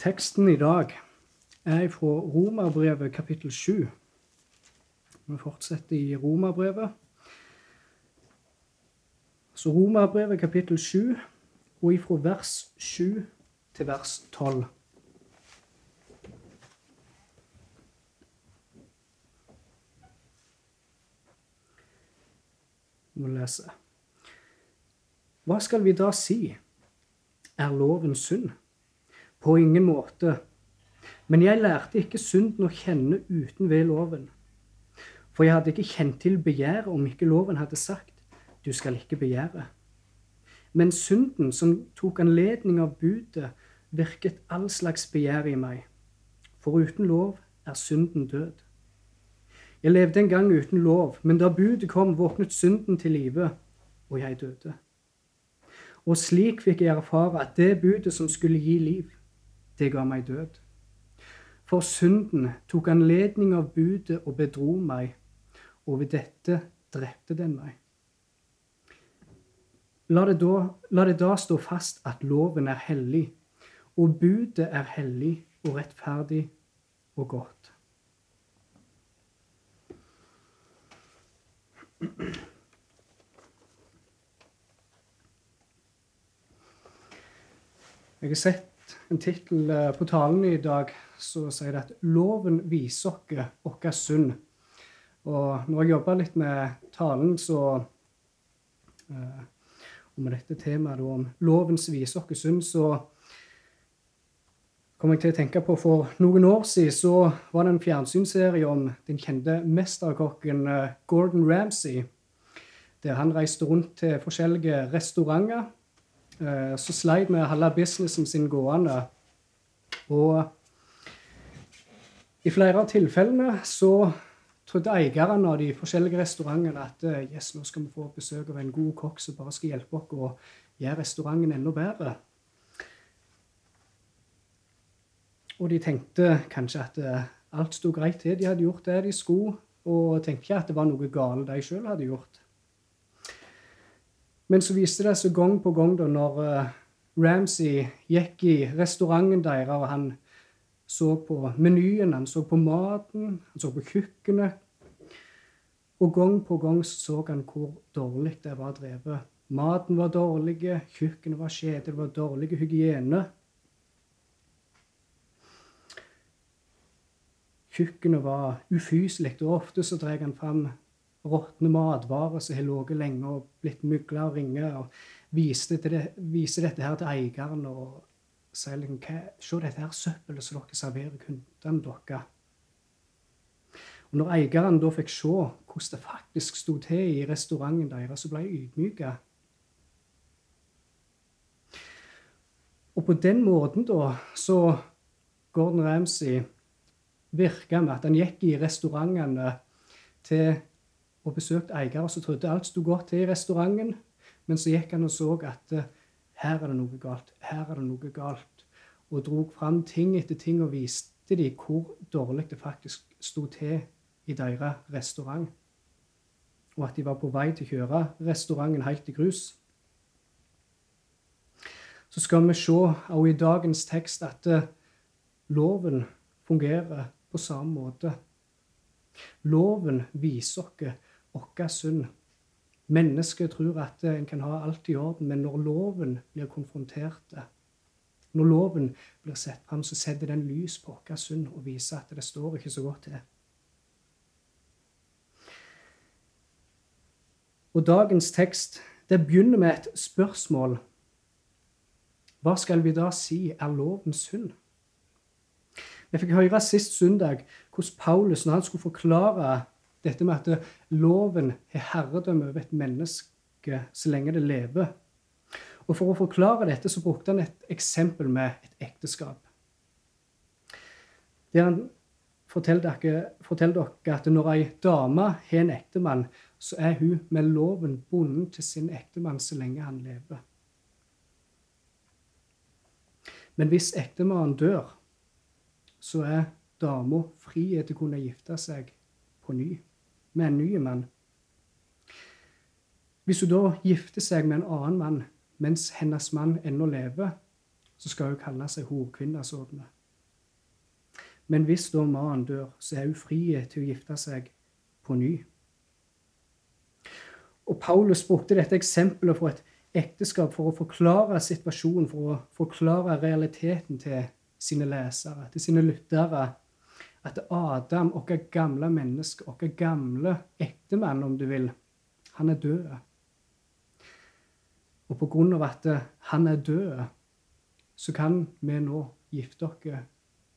Teksten i dag er fra Romerbrevet kapittel 7. Vi fortsetter i Romerbrevet. Så Romerbrevet kapittel 7, og ifra vers 7 til vers 12. Vi må lese. Hva skal vi da si? Er loven synd? På ingen måte. Men jeg lærte ikke synden å kjenne uten ved loven. For jeg hadde ikke kjent til begjæret om ikke loven hadde sagt, du skal ikke begjære. Men synden som tok anledning av budet, virket all slags begjær i meg. For uten lov er synden død. Jeg levde en gang uten lov, men da budet kom, våknet synden til live, og jeg døde. Og slik fikk jeg erfare at det budet som skulle gi liv, det ga meg død. For synden tok anledning av budet og bedro meg, og ved dette drepte den meg. La det, da, la det da stå fast at loven er hellig, og budet er hellig og rettferdig og godt. Jeg har sett en tittel eh, på talen i dag som sier det at 'Loven viser oss vår synd'. Og når jeg jobba litt med talen, så eh, Og med dette temaet om lovens viser oss synd, så kom jeg til å tenke på For noen år siden så var det en fjernsynsserie om den kjente mesterkokken uh, Gordon Ramsay, der han reiste rundt til forskjellige restauranter Eh, så sleit med å holde businessen sin gående. Og i flere av tilfellene så trodde eierne av de forskjellige restaurantene at eh, yes, nå skal vi få besøk av en god kokk som bare skal hjelpe oss å gjøre restauranten enda bedre. Og de tenkte kanskje at eh, alt sto greit til. De hadde gjort det de skulle, og tenkte ikke at det var noe galt de sjøl hadde gjort. Men så viste det seg gang på gang da når uh, Ramsay gikk i restauranten deres, og han så på menyen, han så på maten, han så på kjøkkenet. Og gang på gang så han hvor dårlig det var drevet. Maten var dårlig, kjøkkenet var kjedelig, det var dårlig hygiene. Kjøkkenet var ufyselig, og ofte så drar han fram råtne matvarer som har ligget lenge og blitt mygla og ringer, og viser, det, viser, dette her til eieren og sier liksom Se dette her søppelet som dere serverer kundene deres. Og når eieren da fikk se hvordan det faktisk sto til i restauranten deres, så ble jeg ydmyka. Og på den måten da så Gordon Ramsay virka med at han gikk i restaurantene til og besøkte eiere som trodde alt sto godt til i restauranten. Men så gikk han og så at uh, her er det noe galt, her er det noe galt. Og dro fram ting etter ting og viste dem hvor dårlig det faktisk sto til i deres restaurant. Og at de var på vei til å kjøre restauranten helt i grus. Så skal vi se også i dagens tekst at uh, loven fungerer på samme måte. Loven viser oss vår synd. Mennesket tror at en kan ha alt i orden, men når loven blir konfrontert, når loven blir sett fram, så setter den lys på vår synd og viser at det står ikke så godt til. Og dagens tekst det begynner med et spørsmål. Hva skal vi da si er lovens synd? Vi fikk høre sist søndag hvordan Paulus, når han skulle forklare dette med at loven har herredømme over et menneske så lenge det lever. Og For å forklare dette så brukte han et eksempel med et ekteskap. Der han forteller dere, forteller at når ei dame har en ektemann, så er hun med loven bundet til sin ektemann så lenge han lever. Men hvis ektemannen dør, så er dama fri til å kunne gifte seg på ny med en ny mann. Hvis hun da gifter seg med en annen mann mens hennes mann ennå lever, så skal hun kalle seg horkvinna. Men hvis da mannen dør, så er hun fri til å gifte seg på ny. Og Paulus brukte dette eksempelet for et ekteskap for å forklare situasjonen, for å forklare realiteten til sine lesere, til sine lyttere. At Adam, vårt gamle menneske, vår gamle ektemann, om du vil, han er død. Og på grunn av at han er død, så kan vi nå gifte oss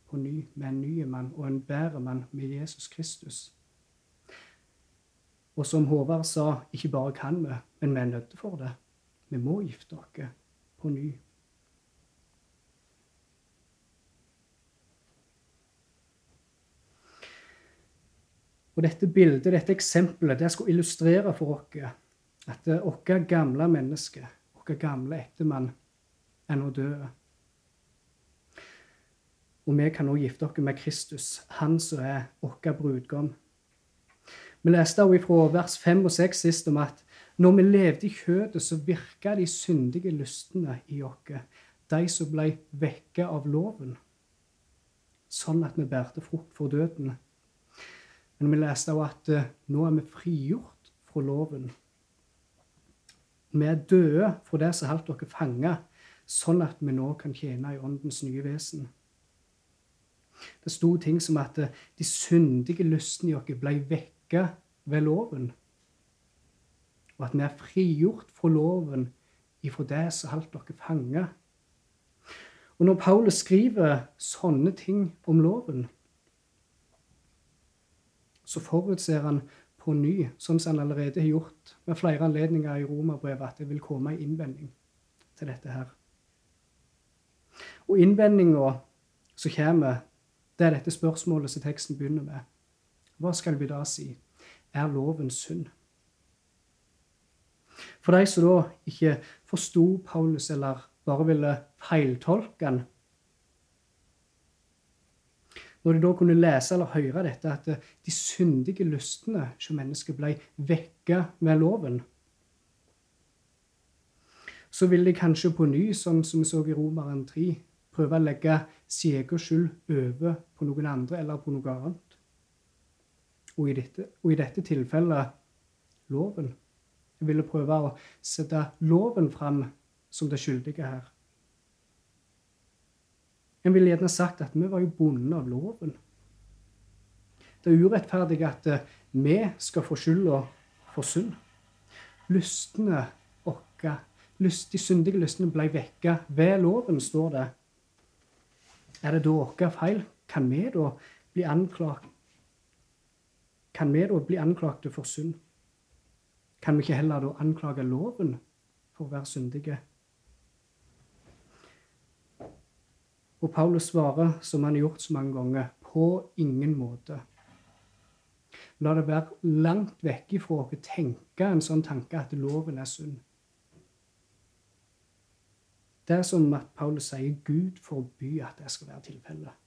på ny med en ny mann og en bedre mann med Jesus Kristus. Og som Håvard sa, ikke bare kan vi, men vi er nødt for det. Vi må gifte oss på ny. Og Dette bildet, dette eksempelet, det skal illustrere for oss at vårt gamle menneske, vår gamle ektemann, er nå død. Og vi kan nå gifte oss med Kristus, han som er vår brudgom. Vi leste også fra vers 5 og 6 sist om at når vi levde i kjødet, så virka de syndige lystene i oss, de som ble vekka av loven, sånn at vi bærte frukt for døden. Men vi leste også at uh, nå er vi frigjort fra loven. Vi er døde fra det som holdt dere fanga, sånn at vi nå kan tjene i åndens nye vesen. Det sto ting som at uh, de syndige lystene i oss ble vekka ved loven. Og at vi er frigjort fra loven ifra det som holdt dere fanga. Og når Paulus skriver sånne ting om loven, så forutser han på ny, sånn som han allerede har gjort med flere anledninger i Romerbrevet, at det vil komme en innvending til dette her. Og innvendinga som kommer, det er dette spørsmålet som teksten begynner med. Hva skal vi da si? Er loven synd? For de som da ikke forsto Paulus, eller bare ville feiltolke han, når de da kunne lese eller høre dette, at de syndige lystene som mennesket ble vekka med loven, så vil de kanskje på ny, sånn som vi så i Romeren 3, prøve å legge sin egen skyld over på noen andre eller på noe annet. Og i dette, og i dette tilfellet loven. Jeg ville prøve å sette loven fram som det skyldige her. En ville gjerne sagt at vi var jo bundet av loven. Det er urettferdig at eh, vi skal få skylda for synd. Lystene våre, de syndige lystene ble vekka ved loven, står det. Er det da vår feil? Kan vi da bli anklagt Kan vi da bli anklagte for synd? Kan vi ikke heller da anklage loven for å være syndige? Og Paulus svarer, som han har gjort så mange ganger, på ingen måte. La det være langt vekk ifra å tenke en sånn tanke at loven er sunn. Det er som at Paulus sier Gud forby at det skal være tilfellet.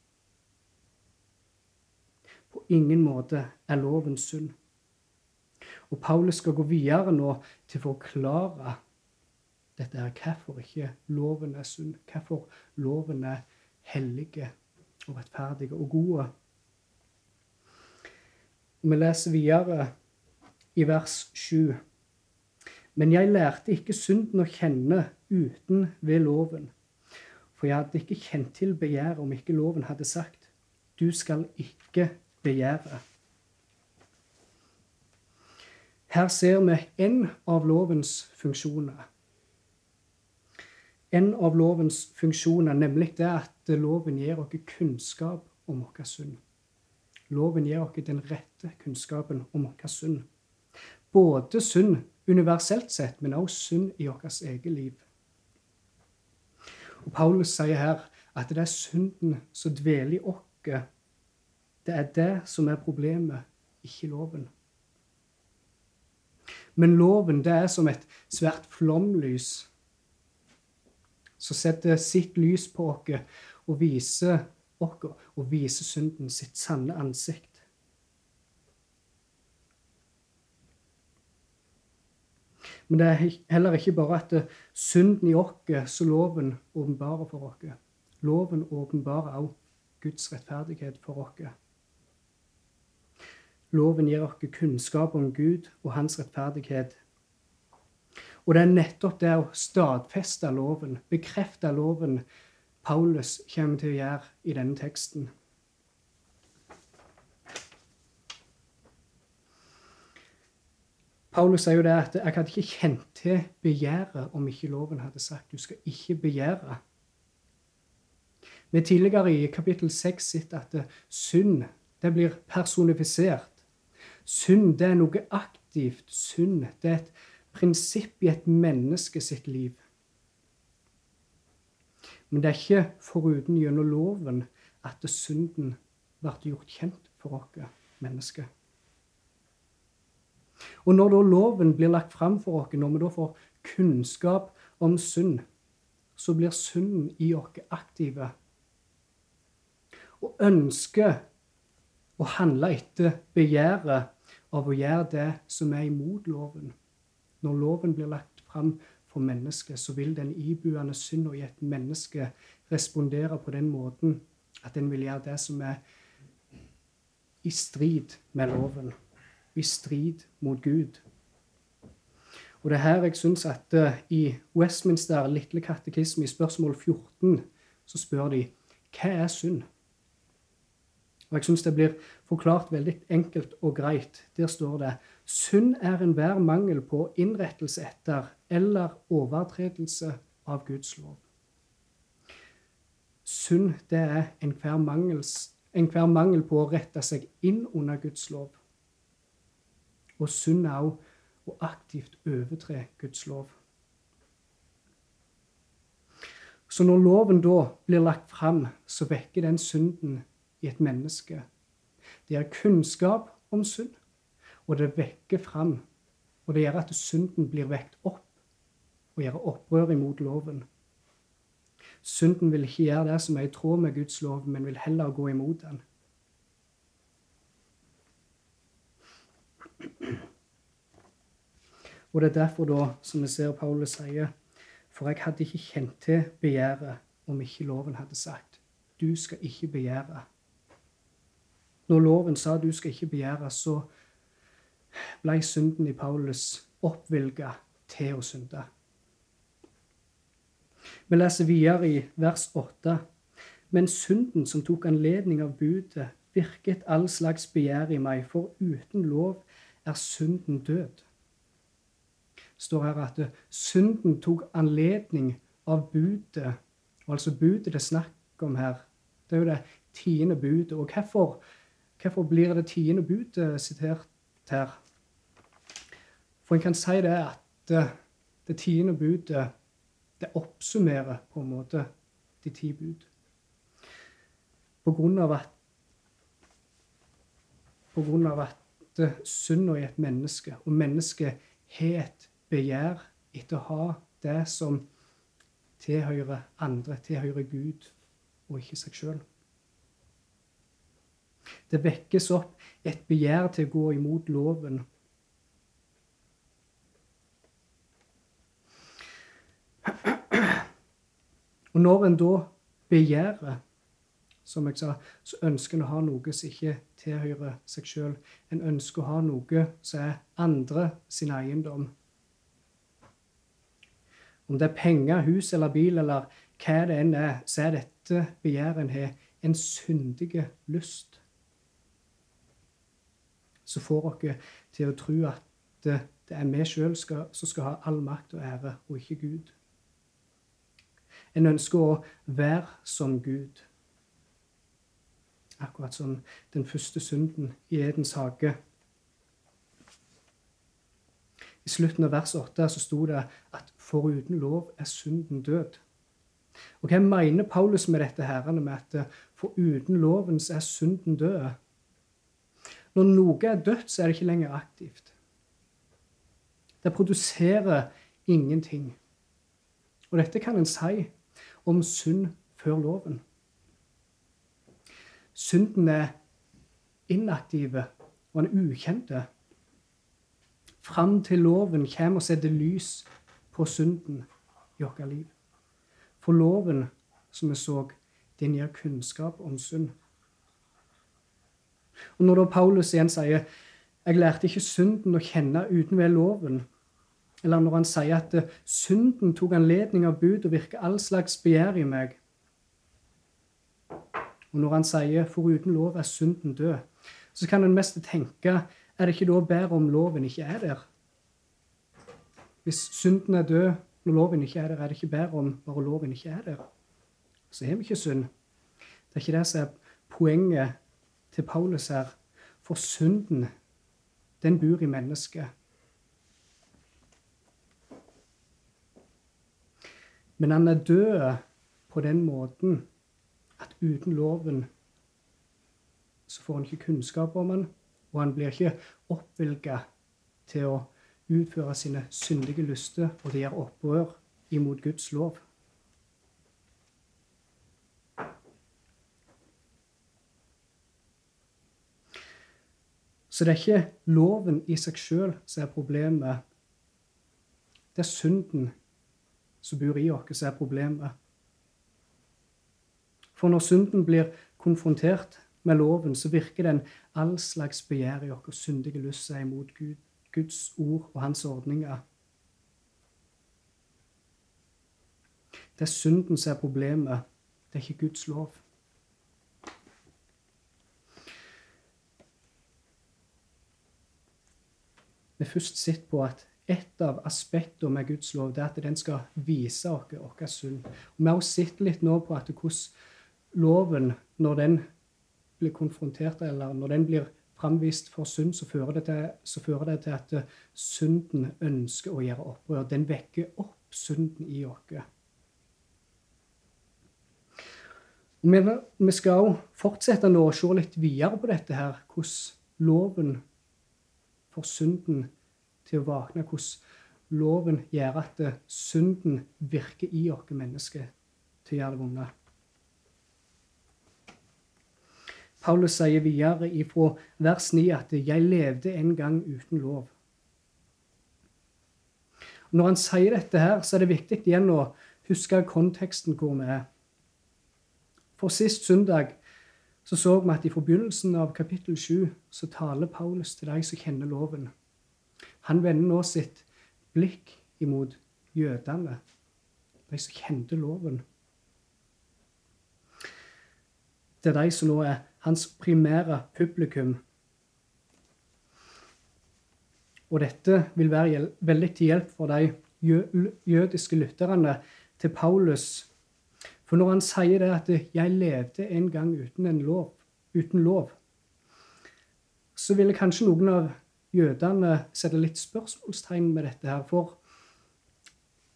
På ingen måte er loven sunn. Og Paulus skal gå videre nå til å forklare dette her, hvorfor ikke loven er sunn, hvorfor loven er hellige og rettferdige og gode. Vi leser videre i vers 7. Men jeg lærte ikke synden å kjenne uten ved loven. For jeg hadde ikke kjent til begjæret om ikke loven hadde sagt, du skal ikke begjære. Her ser vi en av lovens funksjoner en av lovens funksjoner, nemlig det at loven gir oss kunnskap om vår synd. Loven gir oss den rette kunnskapen om vår synd. Både synd universelt sett, men også synd i vårt eget liv. Og Paulus sier her at det er synden som dveler i oss. Det er det som er problemet, ikke loven. Men loven det er som et svært flomlys som setter sitt lys på oss og viser oss og viser synden sitt sanne ansikt. Men det er heller ikke bare at synden i oss som loven åpenbarer for oss. Loven åpenbarer også Guds rettferdighet for oss. Loven gir oss kunnskap om Gud og hans rettferdighet. Og det er nettopp det å stadfeste loven, bekrefte loven, Paulus kommer til å gjøre i denne teksten. Paulus sier jo det at 'jeg hadde ikke kjent til begjæret om ikke loven hadde sagt du skal ikke begjære'. Vi tidligere i kapittel 6 sett at synd det blir personifisert. Synd det er noe aktivt. Synd det er et prinsipp i et menneske sitt liv. Men det er ikke foruten gjennom loven at synden ble gjort kjent for oss mennesker. Og når da loven blir lagt fram for oss, når vi da får kunnskap om synd, så blir synden i oss aktive. Og ønsker å handle etter begjæret av å gjøre det som er imot loven. Når loven blir lagt fram for mennesket, så vil den ibuende synda i et menneske respondere på den måten at den vil gjøre det som er i strid med loven i strid mot Gud. Og det er her jeg syns at uh, i Westminster lille katekisme, i spørsmål 14, så spør de hva er synd? Og Jeg syns det blir forklart veldig enkelt og greit. Der står det synd er enhver mangel på innrettelse etter eller overtredelse av Guds lov. Synd det er enhver mangel, en mangel på å rette seg inn under Guds lov og synd er òg å aktivt overtre Guds lov. Så når loven da blir lagt fram, så vekker den synden i et menneske. Det er kunnskap om synd, og det vekker fram. Og det gjør at synden blir vekt opp og gjør opprør imot loven. Synden vil ikke gjøre det som er i tråd med Guds lov, men vil heller gå imot den. Og det er derfor, da, som vi ser Paulus sier, for jeg hadde ikke kjent til begjæret om ikke loven hadde sagt du skal ikke begjære. Når loven sa du skal ikke begjære, så ble synden i Paulus oppvilga til å synde. Vi leser videre i vers 8. Men synden som tok anledning av budet, virket all slags begjær i meg, for uten lov er synden død. Det står her at synden tok anledning av budet. Og altså budet det er snakk om her, det er jo det tiende budet. Og hvorfor, hvorfor blir det tiende budet sitert her? For en kan si det at det, det tiende budet det oppsummerer på en måte de ti bud. På grunn av at på grunn av at synda i et menneske, og mennesket har et begjær etter å ha det som tilhører andre, tilhører Gud, og ikke seg sjøl. Det vekkes opp et begjær til å gå imot loven. Og når en da begjærer som jeg sa, så ønsker en å ha noe som ikke tilhører seg sjøl. En ønsker å ha noe som er andre sin eiendom. Om det er penger, hus eller bil eller hva det enn er, så er dette begjæret en har, en syndig lyst. Så får dere til å tro at det, er vi sjøl som skal ha all makt og ære, og ikke Gud. En ønsker å være som Gud. Akkurat som den første synden i Edens hage. I slutten av vers 8 så sto det at foruten lov er synden død. Og Hva mener Paulus med dette her, med at foruten loven så er synden død? Når noe er dødt, så er det ikke lenger aktivt. Det produserer ingenting. Og dette kan en si om synd før loven. Synden er inaktive, og han ukjente. fram til loven kommer og setter lys på synden i vårt liv. For loven, som vi så, den gir kunnskap om synd. Og Når da Paulus igjen sier 'Jeg lærte ikke synden å kjenne uten ved loven', eller når han sier at synden tok anledning av bud og virker all slags begjær i meg, og når han sier 'foruten lov er synden død', så kan en mest tenke er det ikke da bedre om loven ikke er der? Hvis synden er død når loven ikke er der, er det ikke bedre om bare loven ikke er der? Så har vi ikke synd. Det er ikke det som er poenget til Paulus her. For synden, den bor i mennesket. Men han er død på den måten at uten loven så får han ikke kunnskap om han, og han blir ikke oppvilga til å utføre sine syndige lyster, og det gjør opprør imot Guds lov. Så det er ikke loven i seg sjøl som er problemet. Det er synden som bor i oss, er problemet. For når synden blir konfrontert med loven, så virker den all slags begjær i oss, syndige lyst er imot Gud, Guds ord og hans ordninger. Det er synden som er problemet, det er ikke Guds lov. Vi først sett på at et av aspektene med Guds lov det er at den skal vise oss vår synd. Og Vi har også sett litt nå på at hvordan loven, når den blir konfrontert, eller når den blir framvist for synd, så fører, til, så fører det til at synden ønsker å gjøre opprør. Den vekker opp synden i oss. Vi skal også fortsette nå å se litt videre på dette her, hvordan loven for synden til å våkne, hvordan loven gjør at synden virker i oss mennesker til å gjøre det vonde. Paulus sier videre ifra vers 9 at 'jeg levde en gang uten lov'. Når han sier dette, her, så er det viktig igjen å huske konteksten hvor vi er. For sist søndag så, så vi at i forbegynnelsen av kapittel 7 så taler Paulus til de som kjenner loven. Han vender nå sitt blikk imot jødene, de som kjente loven. Det er de som nå er hans primære publikum. Og dette vil være veldig til hjelp for de jødiske lytterne til Paulus. For når han sier det at 'jeg levde en gang uten en lov', uten lov, så ville kanskje noen av jødene setter litt spørsmålstegn med dette her. For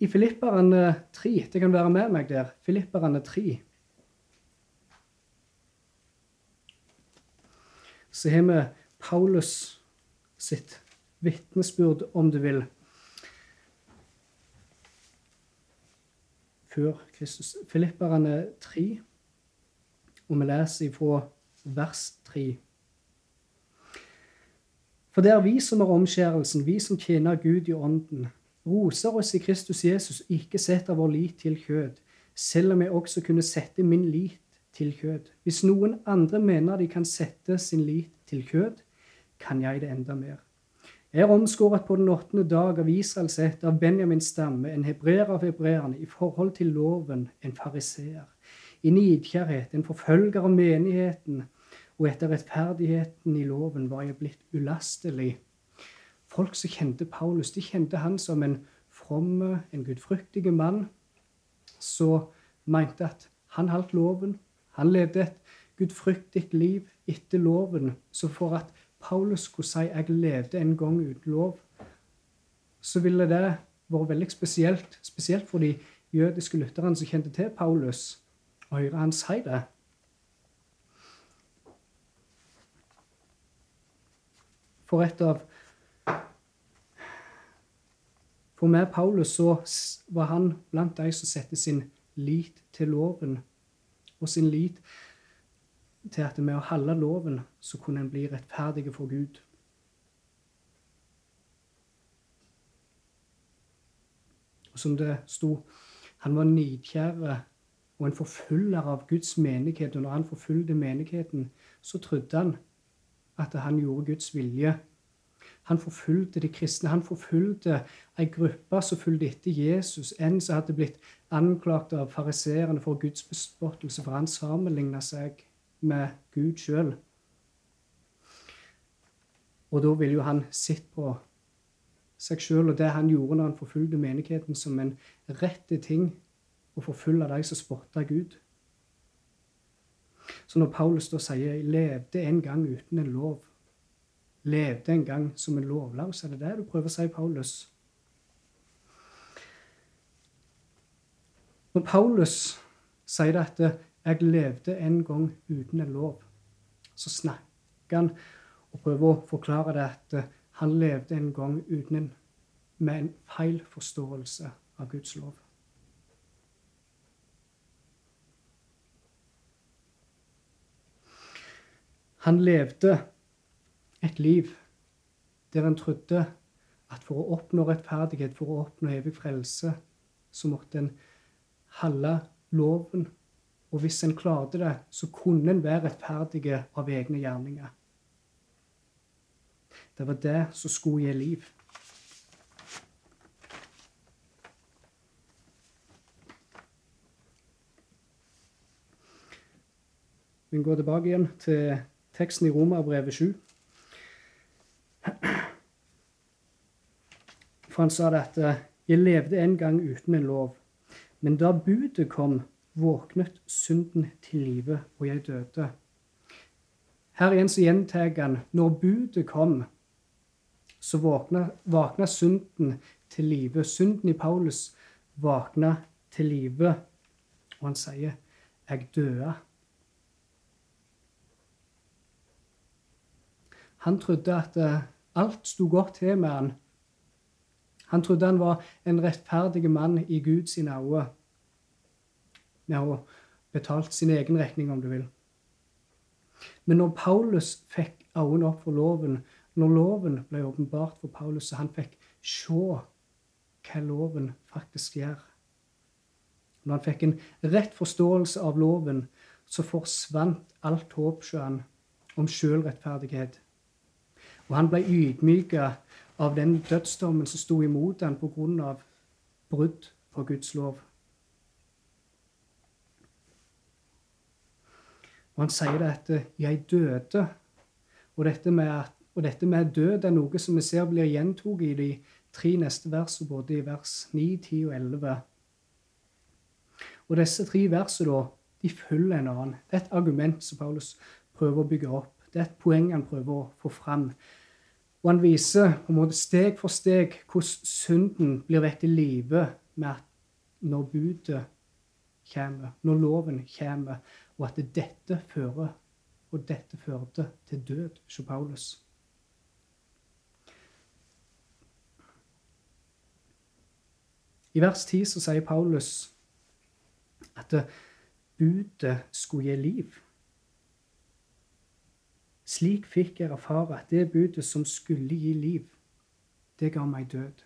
i Filipperne 3 Det kan være med meg der. Filipperne 3 så har vi Paulus sitt vitnesbyrd, om du vil, før Kristus. Filipperne 3, og vi leser ifra vers 3. For det er vi som er omskjærelsen, vi som tjener Gud i ånden, roser oss i Kristus Jesus, ikke setter vår lit til kjød, selv om jeg også kunne sette min lit til kjød. Hvis noen andre mener de kan sette sin lit til kjød, kan jeg det enda mer. Jeg er omskåret på den åttende dag av Israels ett, av Benjamins stamme, en hebreer av hebreerne, i forhold til loven, en fariseer. I nidkjærhet, en forfølger av menigheten, og etter rettferdigheten i loven var jeg blitt ulastelig. Folk som kjente Paulus, de kjente han som en fromme, en gudfryktig mann, så mente at han holdt loven, han levde et gudfryktig liv etter loven. Så for at Paulus skulle si 'jeg levde en gang uten lov', så ville det vært veldig spesielt, spesielt for de jødiske lytterne som kjente til Paulus, å høre han si det. For et av For med Paulus så var han blant de som satte sin lit til loven og sin lit til at med å holde loven så kunne en bli rettferdig for Gud. Og som det sto, han var nidkjære og en forfølger av Guds menighet. Og når han forfulgte menigheten, så trodde han at han gjorde Guds vilje. Han forfulgte de kristne. Han forfulgte ei gruppe som fulgte etter Jesus, en som hadde blitt anklagt av fariseerne for Guds bespottelse, for han sammenligna seg med Gud sjøl. Og da ville jo han sett på seg sjøl og det han gjorde når han forfulgte menigheten, som en rette ting å forfølge de som spotta Gud. Så når Paulus da sier 'jeg levde en gang uten en lov', levde en gang som en lovlaus, er det det du prøver å si, Paulus? Når Paulus sier at 'jeg levde en gang uten en lov', så snakker han og prøver å forklare det at han levde en gang uten en, med en feil forståelse av Guds lov. Han levde et liv der han trodde at for å oppnå rettferdighet, for å oppnå evig frelse, så måtte en holde loven. Og hvis en klarte det, så kunne en være rettferdig av egne gjerninger. Det var det som skulle gi liv. Vi går tilbake igjen til teksten i Romerbrevet 7. For han sa det at eh, 'jeg levde en gang uten en lov', men da budet kom, våknet synden til live, og jeg døde. Her igjen så gjentar han når budet kom, så våkna, våkna synden til live. Synden i Paulus våkna til live, og han sier 'jeg døde'. Han trodde at eh, alt sto godt til med han. Han trodde han var en rettferdig mann i Guds øyne. Med å betalt sin egen regning, om du vil. Men når Paulus fikk øynene opp for loven, når loven ble åpenbart for Paulus, så han fikk se hva loven faktisk gjør Når han fikk en rett forståelse av loven, så forsvant alt håp om sjølrettferdighet. Og han ble ydmyka av den dødsdommen som sto imot ham pga. brudd på Guds lov. Og han sier det at 'jeg døde'. Og dette med, dette med død er noe som vi ser blir gjentatt i de tre neste versene, både i vers 9, 10 og 11. Og disse tre versene da, de følger en annen. Det er et argument som Paulus prøver å bygge opp. Det er et poeng han prøver å få fram. Og han viser på en måte steg for steg hvordan synden blir vekk til live når budet kommer, når loven kommer, og at dette fører og dette førte til død hos Paulus. I vers 10 så sier Paulus at budet skulle gi liv. Slik fikk jeg erfare at det budet som skulle gi liv, det ga meg død.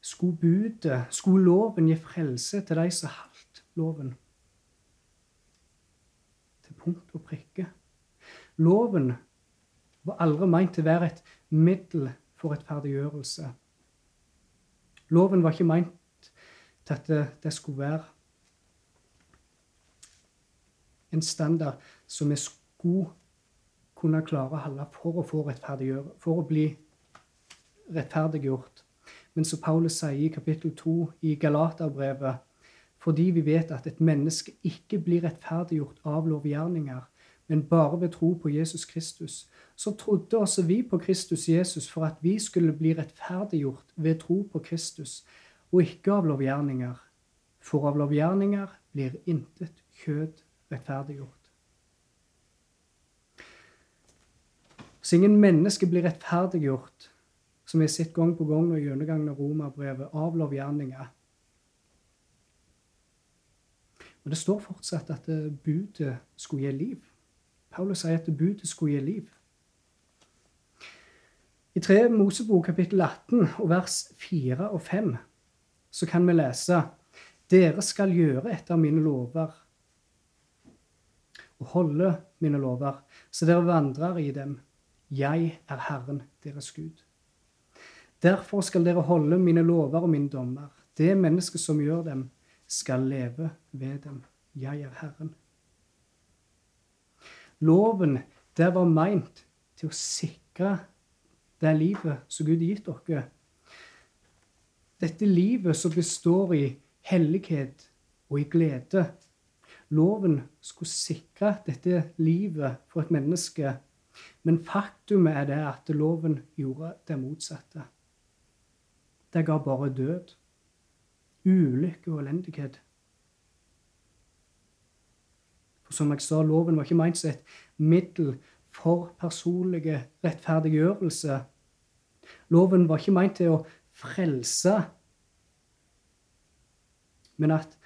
Skulle budet, skulle loven gi frelse til de som holdt loven? Til punkt og prikke. Loven var aldri meint til å være et middel for rettferdiggjørelse. Loven var ikke meint til at det skulle være en standard som vi skulle kunne klare å holde for å få for å bli rettferdiggjort. Men som Paulus sier i kapittel 2 i Galaterbrevet, fordi vi vet at et menneske ikke blir rettferdiggjort av lovgjerninger, men bare ved tro på Jesus Kristus, så trodde også vi på Kristus Jesus for at vi skulle bli rettferdiggjort ved tro på Kristus, og ikke av lovgjerninger. For av lovgjerninger blir intet kjød rettferdiggjort. Så ingen menneske blir rettferdiggjort, som vi har sett gang på gang når gjennomgangen av romerbrevet, av lovgjerninger. Og Det står fortsatt at budet skulle gi liv. Paulus sier at budet skulle gi liv. I 3 Mosebok kapittel 18 og vers 4 og 5 så kan vi lese Dere skal gjøre etter mine lover og holde mine lover, så dere vandrer i dem. Jeg er Herren, deres Gud. Derfor skal dere holde mine lover og mine dommer. Det mennesket som gjør dem, skal leve ved dem. Jeg er Herren. Loven, det var meint til å sikre det livet som Gud har gitt dere. Dette livet som består i hellighet og i glede. Loven skulle sikre dette livet for et menneske, men faktumet er det at loven gjorde det motsatte. Det ga bare død, ulykke og elendighet. For som jeg sa, loven var ikke ment som et middel for personlig rettferdiggjørelse. Loven var ikke ment til å frelse, men at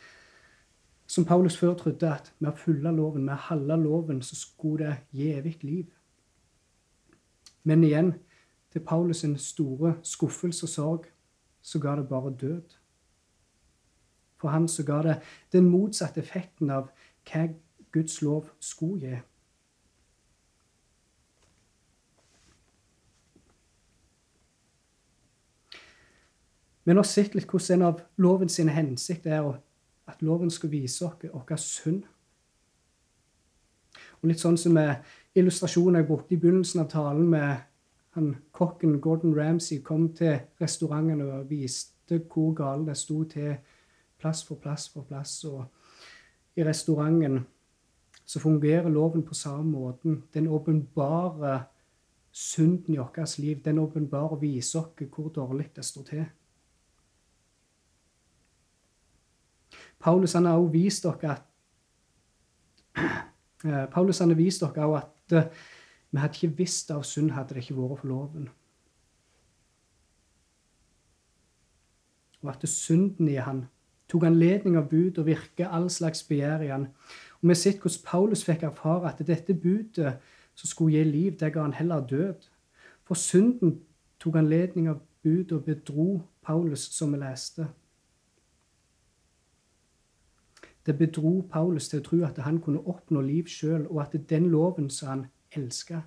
som Paulus før trodde, at med å følge loven, med å holde loven, så skulle det gi evig liv. Men igjen, til Paulus' sin store skuffelse og sorg, så ga det bare død. For han så ga det den motsatte effekten av hva Guds lov skulle gi. Vi har sett litt hvordan en av loven sine hensikt er at loven skal vise oss vår synd. Og litt sånn som illustrasjonen jeg brukte i begynnelsen av talen med han, kokken Gordon Ramsay kom til restauranten og viste hvor galt det sto til plass for plass for plass. Og i restauranten så fungerer loven på samme måten. Den åpenbarer synden i vårt liv. Den åpenbarer og viser oss hvor dårlig det står til. Paulus han har også vist dere at eh, Paulus han har vist dere også at eh, vi hadde ikke visst av synd hadde det ikke vært for loven. Og at synden i han tok anledning av bud og virke all slags begjær i han. Og Vi har sett hvordan Paulus fikk erfare at dette budet som skulle gi liv, det ga han heller død. For synden tok anledning av bud og bedro Paulus, som vi leste. Det bedro Paulus til å tro at han kunne oppnå liv sjøl, og at den loven som han elska,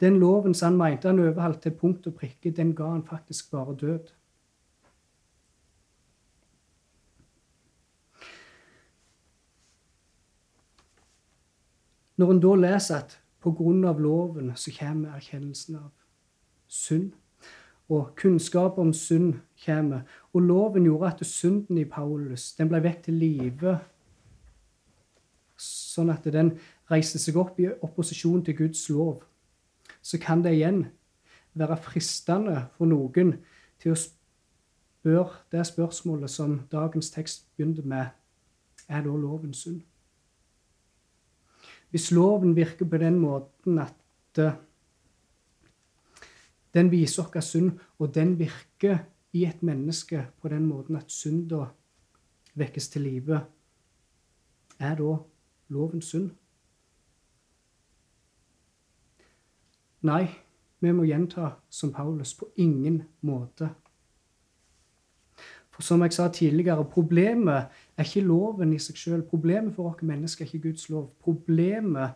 den loven som han mente han overholdt til punkt og prikke, den ga han faktisk bare død. Når en da leser at på grunn av loven så kommer erkjennelsen av synd, og kunnskap om synd kommer, og loven gjorde at synden i Paulus den ble vekk til live sånn at den reiser seg opp i opposisjon til Guds lov, så kan det igjen være fristende for noen til å spørre det spørsmålet som dagens tekst begynte med er da loven sunn? Hvis loven virker på den måten at uh, den viser oss synd, og den virker i et menneske på den måten at synda vekkes til live, er da loven synd? Nei, vi må gjenta som Paulus på ingen måte. For som jeg sa tidligere, problemet er ikke loven i seg sjøl. Problemet for oss mennesker er ikke Guds lov. Problemet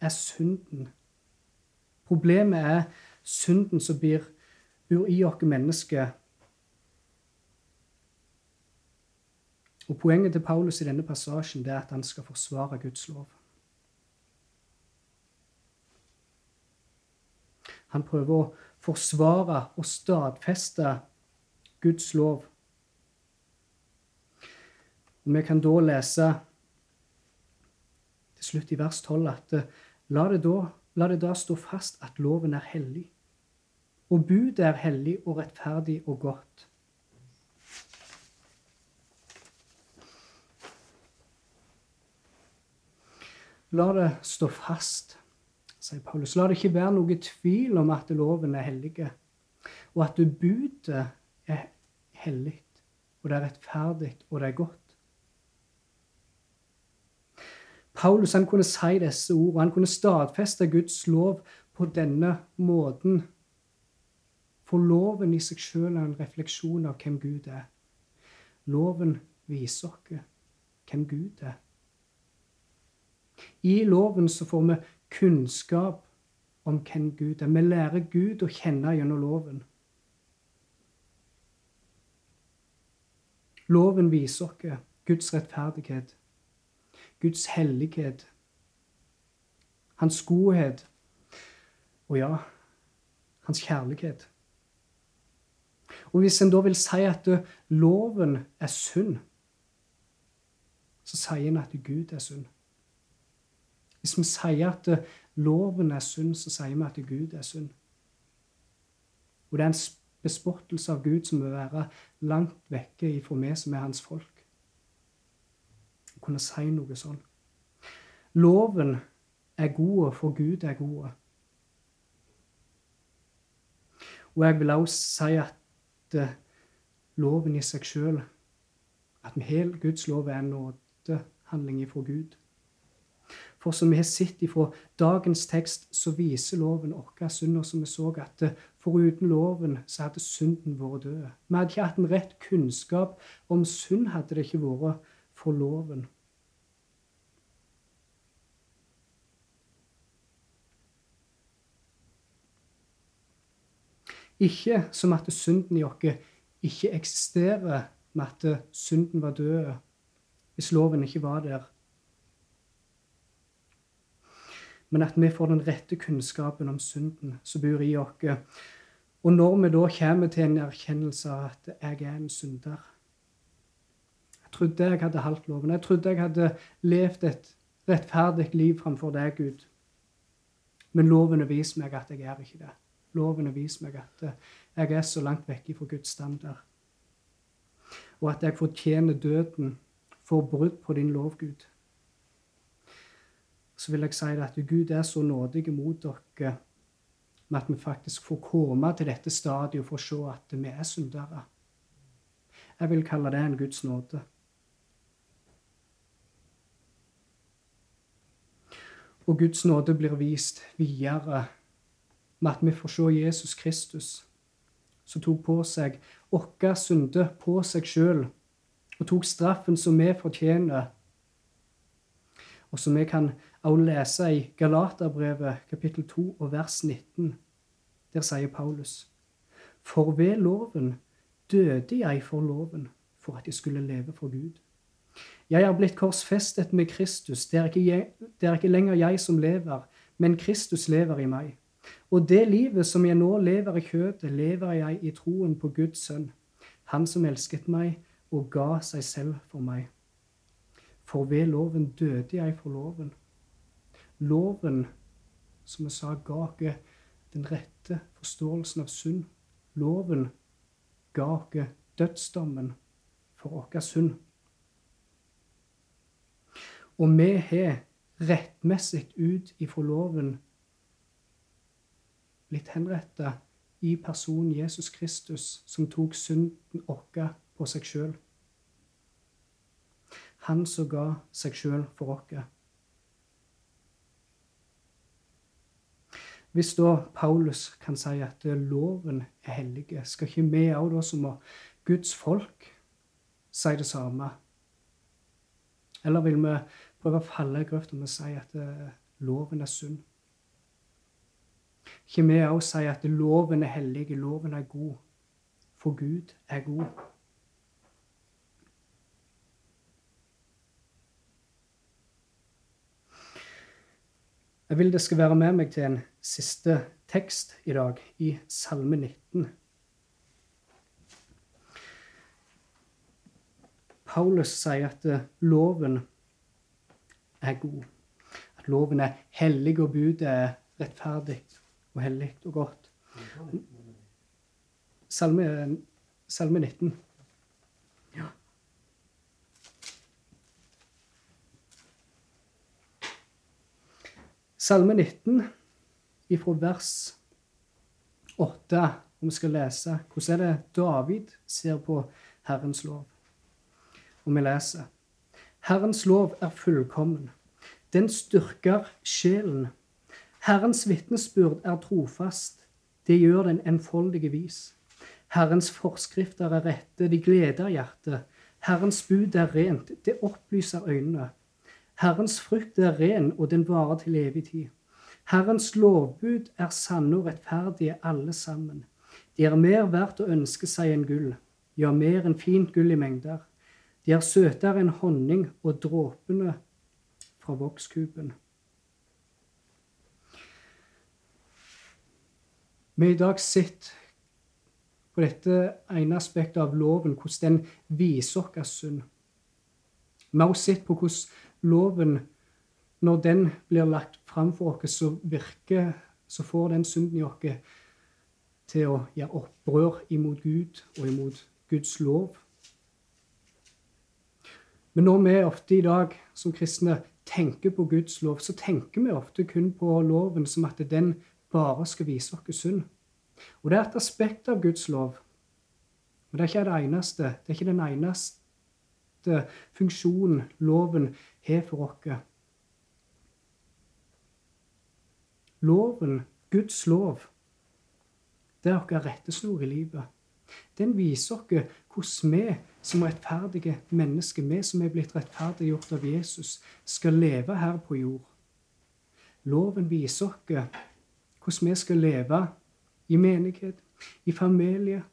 er synden. Problemet er synden som blir bor i oss mennesker Og Poenget til Paulus i denne passasjen er at han skal forsvare Guds lov. Han prøver å forsvare og stadfeste Guds lov. Og Vi kan da lese til slutt i vers 12 at la det, da, la det da stå fast at loven er hellig, og budet er hellig og rettferdig og godt. La det stå fast, sier Paulus. La det ikke være noe tvil om at loven er hellig, og at budet er hellig, og det er rettferdig, og det er godt. Paulus han kunne si disse ordene. Han kunne stadfeste Guds lov på denne måten. For loven i seg sjøl er en refleksjon av hvem Gud er. Loven viser oss hvem Gud er. I loven så får vi kunnskap om hvem Gud er. Vi lærer Gud å kjenne gjennom loven. Loven viser oss Guds rettferdighet, Guds hellighet, hans godhet og ja, hans kjærlighet. Og hvis en da vil si at loven er synd, så sier en at Gud er synd. Hvis vi sier at loven er synd, så sier vi at Gud er synd. Og det er en bespottelse av Gud som vil være langt vekke ifra meg som er hans folk. Å kunne si noe sånn. Loven er god, for Gud er god. Og jeg vil også si at uh, loven i seg sjøl, at hele Guds lov er en nådehandling ifra Gud. For som vi har sett ifra dagens tekst, så viser loven vår synd. Og som vi så at eh, foruten loven så hadde synden vært død. Vi hadde ikke hatt en rett kunnskap om synd hadde det ikke vært for loven. Ikke som at synden i oss ikke eksisterer med at synden var død hvis loven ikke var der men at vi får den rette kunnskapen om synden som bor i oss. Og når vi da kommer til en erkjennelse av at jeg er en synder Jeg trodde jeg hadde holdt loven. Jeg trodde jeg hadde levd et rettferdig liv framfor deg, Gud. Men loven vist meg at jeg er ikke det. Loven vist meg at jeg er så langt vekk fra Guds standard. Og at jeg fortjener døden for brudd på din lov, Gud så vil jeg si at Gud er så nådig mot dere med at vi faktisk får komme til dette stadiet for å se at vi er syndere. Jeg vil kalle det en Guds nåde. Og Guds nåde blir vist videre med at vi får se Jesus Kristus, som tok på seg våre synder på seg sjøl og tok straffen som vi fortjener, og som vi kan å lese i Galaterbrevet kapittel 2 og vers 19. Der sier Paulus.: For ved loven døde jeg for loven, for at jeg skulle leve for Gud. Jeg er blitt korsfestet med Kristus. Det er, jeg, det er ikke lenger jeg som lever, men Kristus lever i meg. Og det livet som jeg nå lever i kjøtet, lever jeg i troen på Guds sønn, Han som elsket meg og ga seg selv for meg. For ved loven døde jeg for loven Loven, som vi sa, ga ikke den rette forståelsen av synd. Loven ga ikke dødsdommen for vår synd. Og vi har rettmessig ut ifra loven blitt henretta i personen Jesus Kristus, som tok synden vår på seg sjøl. Han som ga seg sjøl for oss. Hvis da Paulus kan si at loven er hellig, skal ikke vi òg da som Guds folk si det samme? Eller vil vi prøve å falle i grøfta med å si at eh, loven er sunn? Ikke vi òg si at loven er hellig, loven er god, for Gud er god? Jeg vil det skal være med meg til en siste tekst i dag, i Salme 19. Paulus sier at eh, loven er god. At loven er hellig, og budet er rettferdig og hellig og godt. Salme, Salme 19. Salme 19, ifra vers 8, om vi skal lese hvordan er det David ser på Herrens lov. Og vi leser Herrens lov er fullkommen. Den styrker sjelen. Herrens vitnesbyrd er trofast. det gjør den enfoldige vis. Herrens forskrifter er rette, de gleder hjertet. Herrens bud er rent, det opplyser øynene. Herrens frukt er ren, og den varer til evig tid. Herrens lovbud er sanne og rettferdige alle sammen. De er mer verdt å ønske seg enn gull, ja, mer enn fint gull i mengder. De er søtere enn honning og dråpene fra vokskuben. Vi i dag sett på dette ene aspektet av loven, hvordan den viser oss synd. Vi har også sett på hvordan loven, når den blir lagt fram for oss, så virker så får den synden i oss til å gjøre opprør imot Gud og imot Guds lov. Men når vi ofte i dag som kristne tenker på Guds lov, så tenker vi ofte kun på loven som at den bare skal vise oss synd. Og det er et aspekt av Guds lov. men det er ikke det eneste. Det er ikke den eneste funksjonen loven har for oss. Loven, Guds lov, det er vår rettesnor i livet. Den viser oss hvordan vi som rettferdige mennesker, vi som er blitt rettferdiggjort av Jesus, skal leve her på jord. Loven viser oss hvordan vi skal leve i menighet, i familie,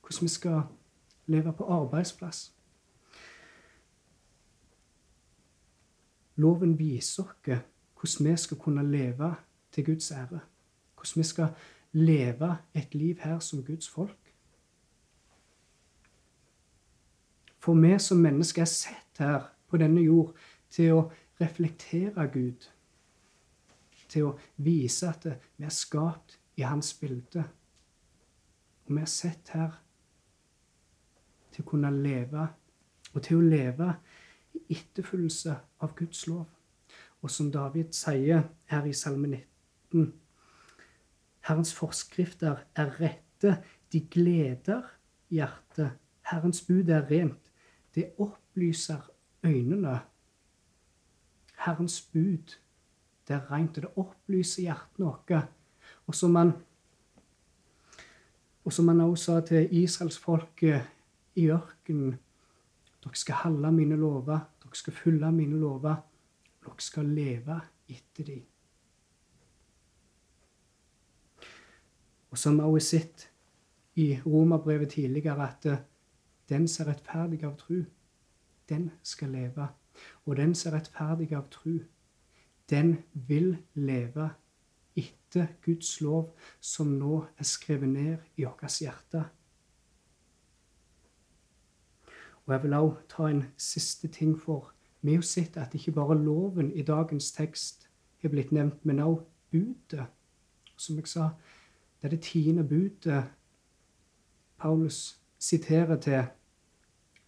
hvordan vi skal leve på arbeidsplass. Loven viser oss hvordan vi skal kunne leve til Guds ære. Hvordan vi skal leve et liv her som Guds folk. For vi som mennesker er sett her på denne jord til å reflektere Gud. Til å vise at vi er skapt i Hans bilde. Og vi er sett her til å kunne leve, og til å leve i etterfølgelse av Guds lov. Og som David sier her i Salme 19 Herrens forskrifter er rette, de gleder hjertet. Herrens bud er rent, det opplyser øynene. Herrens bud, det er rent, og det opplyser hjertet vårt. Og som han og som han også sa til israelsfolket i ørkenen Dere skal holde mine lover, dere skal følge mine lover. Dere skal leve etter dem. Og som vi også sett i Romerbrevet tidligere, at eh, den som er rettferdig av tru, den skal leve. Og den som er rettferdig av tru, den vil leve etter Guds lov, som nå er skrevet ned i vårt hjerte. Og Jeg vil også ta en siste ting for. Vi har sett at ikke bare loven i dagens tekst er blitt nevnt, men også budet. Som jeg sa, det er det tiende budet Paulus siterer til.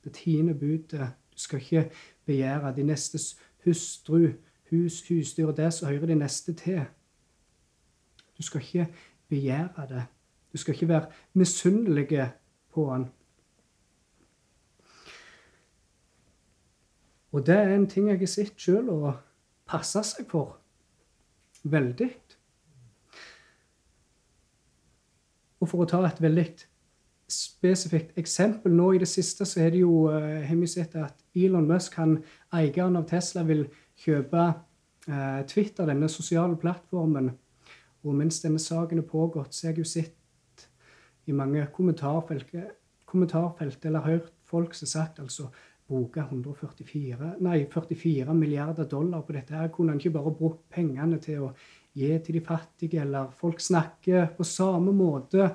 Det tiende budet. Du skal ikke begjære de nestes hustru, hus, husdyr og det som hører de neste til. Du skal ikke begjære det. Du skal ikke være misunnelig på han. Og det er en ting jeg har sett sjøl å passe seg for. Veldig. Og for å ta et veldig spesifikt eksempel Nå i det siste så er det jo, uh, sett at Elon Musk, han, eieren av Tesla, vil kjøpe uh, Twitter, denne sosiale plattformen. Og mens denne saken er pågått, så har jeg jo sett i mange kommentarfelt, kommentarfelt eller hørt folk som sagt altså bruke 144 nei, 44 milliarder dollar på dette. her Kunne han ikke bare brukt pengene til å gi til de fattige, eller folk snakker på samme måte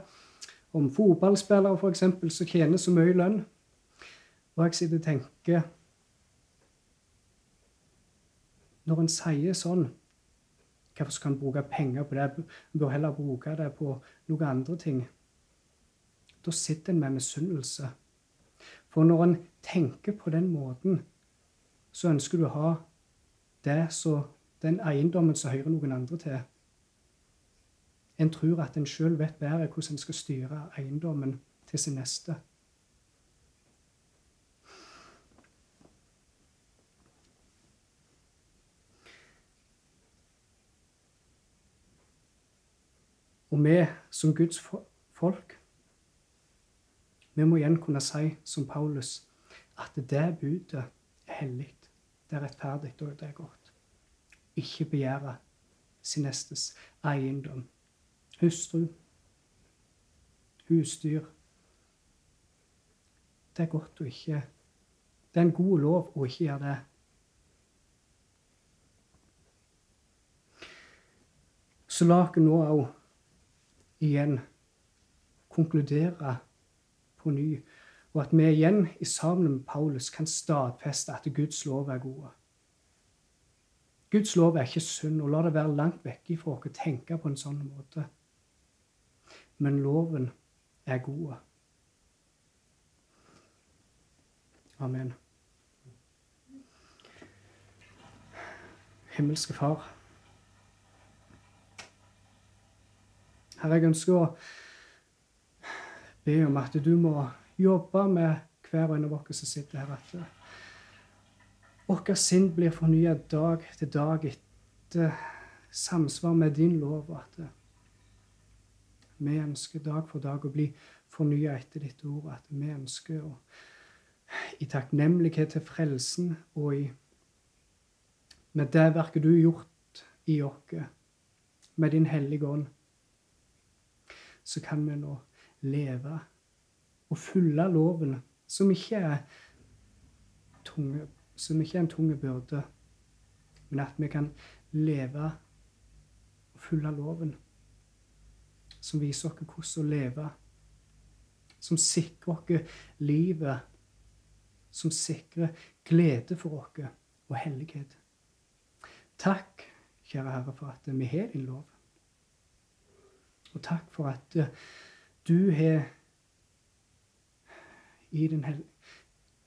om fotballspillere f.eks. som tjener så mye lønn. Og jeg sitter og tenker Når en sier sånn Hvorfor skal en bruke penger på det? En bør heller bruke det på noen andre ting. Da sitter en med misunnelse. For når en tenker på den måten, så ønsker du å ha det så, den eiendommen som hører noen andre til. En tror at en sjøl vet bedre hvordan en skal styre eiendommen til sin neste. Og vi som Guds folk, vi må igjen kunne si som Paulus at det budet er hellig, det er rettferdig og det er godt. Ikke begjære sin nestes eiendom. Hustru, husdyr. Det er godt å ikke Det er en god lov å ikke gjøre det. Så la oss nå òg igjen konkludere på ny, og at vi igjen i sammen med Paulus kan stadfeste at Guds lov er gode. Guds lov er ikke synd, og la det være langt vekk ifra oss å tenke på en sånn måte. Men loven er god. Amen. Himmelske Far. Herre, jeg ønsker å be om at du må jobbe med hver og en av oss som sitter her. At vårt sinn blir fornya dag til dag etter samsvar med din lov. at vi ønsker dag for dag å bli fornya etter ditt ord. At vi ønsker å i takknemlighet til frelsen og i med det verket du har gjort i oss, med din hellige ånd så kan vi nå leve og følge loven, som ikke er tunge, som ikke er en tung byrde, men at vi kan leve og følge loven, som viser oss hvordan å leve, som sikrer oss livet, som sikrer glede for oss og hellighet. Takk, kjære Herre, for at vi har din lov. Og takk for at du har den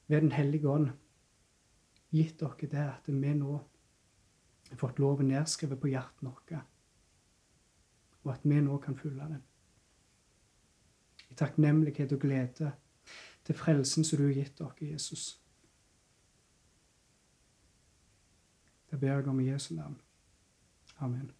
ved Den hellige ånd gitt dere det at vi nå har fått loven nedskrevet på hjertet vårt, og at vi nå kan følge den. I takknemlighet og glede til frelsen som du har gitt dere, Jesus. Det ber jeg om i Jesu navn. Amen.